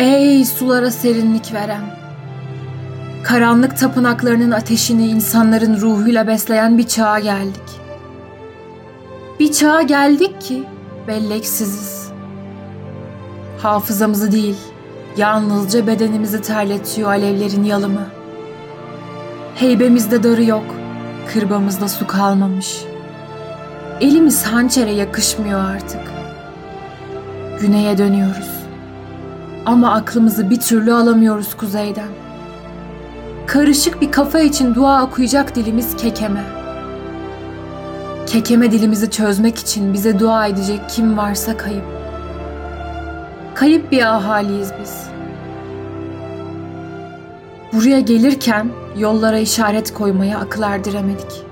Ey sulara serinlik veren, karanlık tapınaklarının ateşini insanların ruhuyla besleyen bir çağa geldik. Bir çağa geldik ki belleksiziz. Hafızamızı değil, yalnızca bedenimizi terletiyor alevlerin yalımı. Heybemizde darı yok, kırbamızda su kalmamış. Elimiz hançere yakışmıyor artık. Güneye dönüyoruz. Ama aklımızı bir türlü alamıyoruz kuzeyden. Karışık bir kafa için dua okuyacak dilimiz kekeme. Kekeme dilimizi çözmek için bize dua edecek kim varsa kayıp. Kayıp bir ahaliyiz biz. Buraya gelirken yollara işaret koymaya akıl erdiremedik.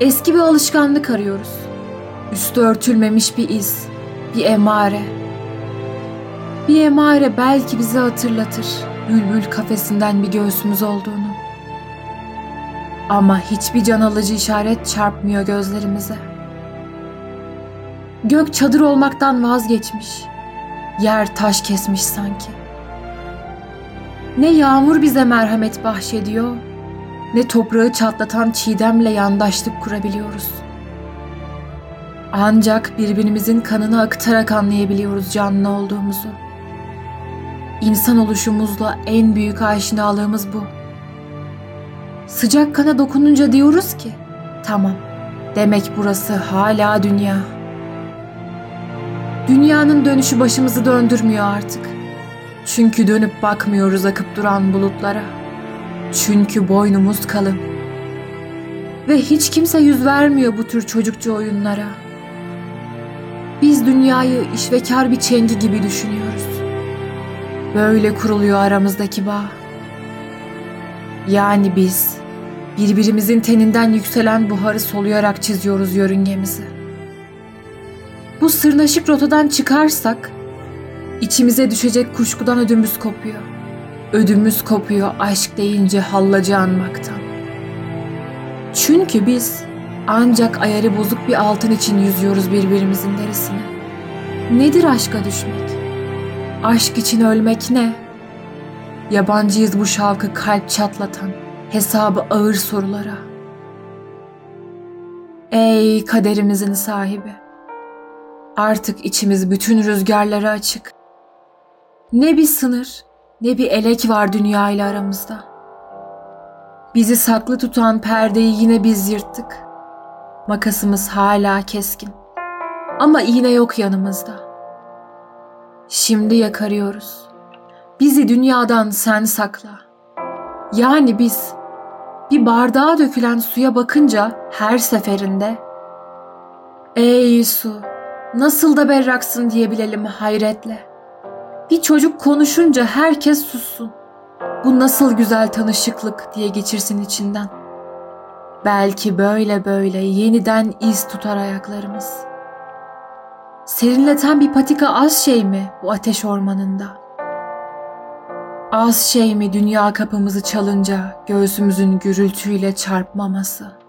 Eski bir alışkanlık arıyoruz. Üstü örtülmemiş bir iz, bir emare. Bir emare belki bize hatırlatır bülbül kafesinden bir göğsümüz olduğunu. Ama hiçbir can alıcı işaret çarpmıyor gözlerimize. Gök çadır olmaktan vazgeçmiş. Yer taş kesmiş sanki. Ne yağmur bize merhamet bahşediyor, ne toprağı çatlatan çiğdemle yandaşlık kurabiliyoruz. Ancak birbirimizin kanını akıtarak anlayabiliyoruz canlı olduğumuzu. İnsan oluşumuzla en büyük aşinalığımız bu. Sıcak kana dokununca diyoruz ki, tamam, demek burası hala dünya. Dünyanın dönüşü başımızı döndürmüyor artık. Çünkü dönüp bakmıyoruz akıp duran bulutlara. Çünkü boynumuz kalın. Ve hiç kimse yüz vermiyor bu tür çocukça oyunlara. Biz dünyayı işvekar bir çengi gibi düşünüyoruz. Böyle kuruluyor aramızdaki bağ. Yani biz birbirimizin teninden yükselen buharı soluyarak çiziyoruz yörüngemizi. Bu sırnaşık rotadan çıkarsak içimize düşecek kuşkudan ödümüz kopuyor. Ödümüz kopuyor aşk deyince hallacı anmaktan. Çünkü biz ancak ayarı bozuk bir altın için yüzüyoruz birbirimizin derisine. Nedir aşka düşmek? Aşk için ölmek ne? Yabancıyız bu şavkı kalp çatlatan, hesabı ağır sorulara. Ey kaderimizin sahibi! Artık içimiz bütün rüzgarlara açık. Ne bir sınır, ne bir elek var dünya ile aramızda. Bizi saklı tutan perdeyi yine biz yırttık. Makasımız hala keskin. Ama iğne yok yanımızda. Şimdi yakarıyoruz. Bizi dünyadan sen sakla. Yani biz bir bardağa dökülen suya bakınca her seferinde Ey su nasıl da berraksın diyebilelim hayretle. Bir çocuk konuşunca herkes sussun. Bu nasıl güzel tanışıklık diye geçirsin içinden. Belki böyle böyle yeniden iz tutar ayaklarımız. Serinleten bir patika az şey mi bu ateş ormanında? Az şey mi dünya kapımızı çalınca göğsümüzün gürültüyle çarpmaması?''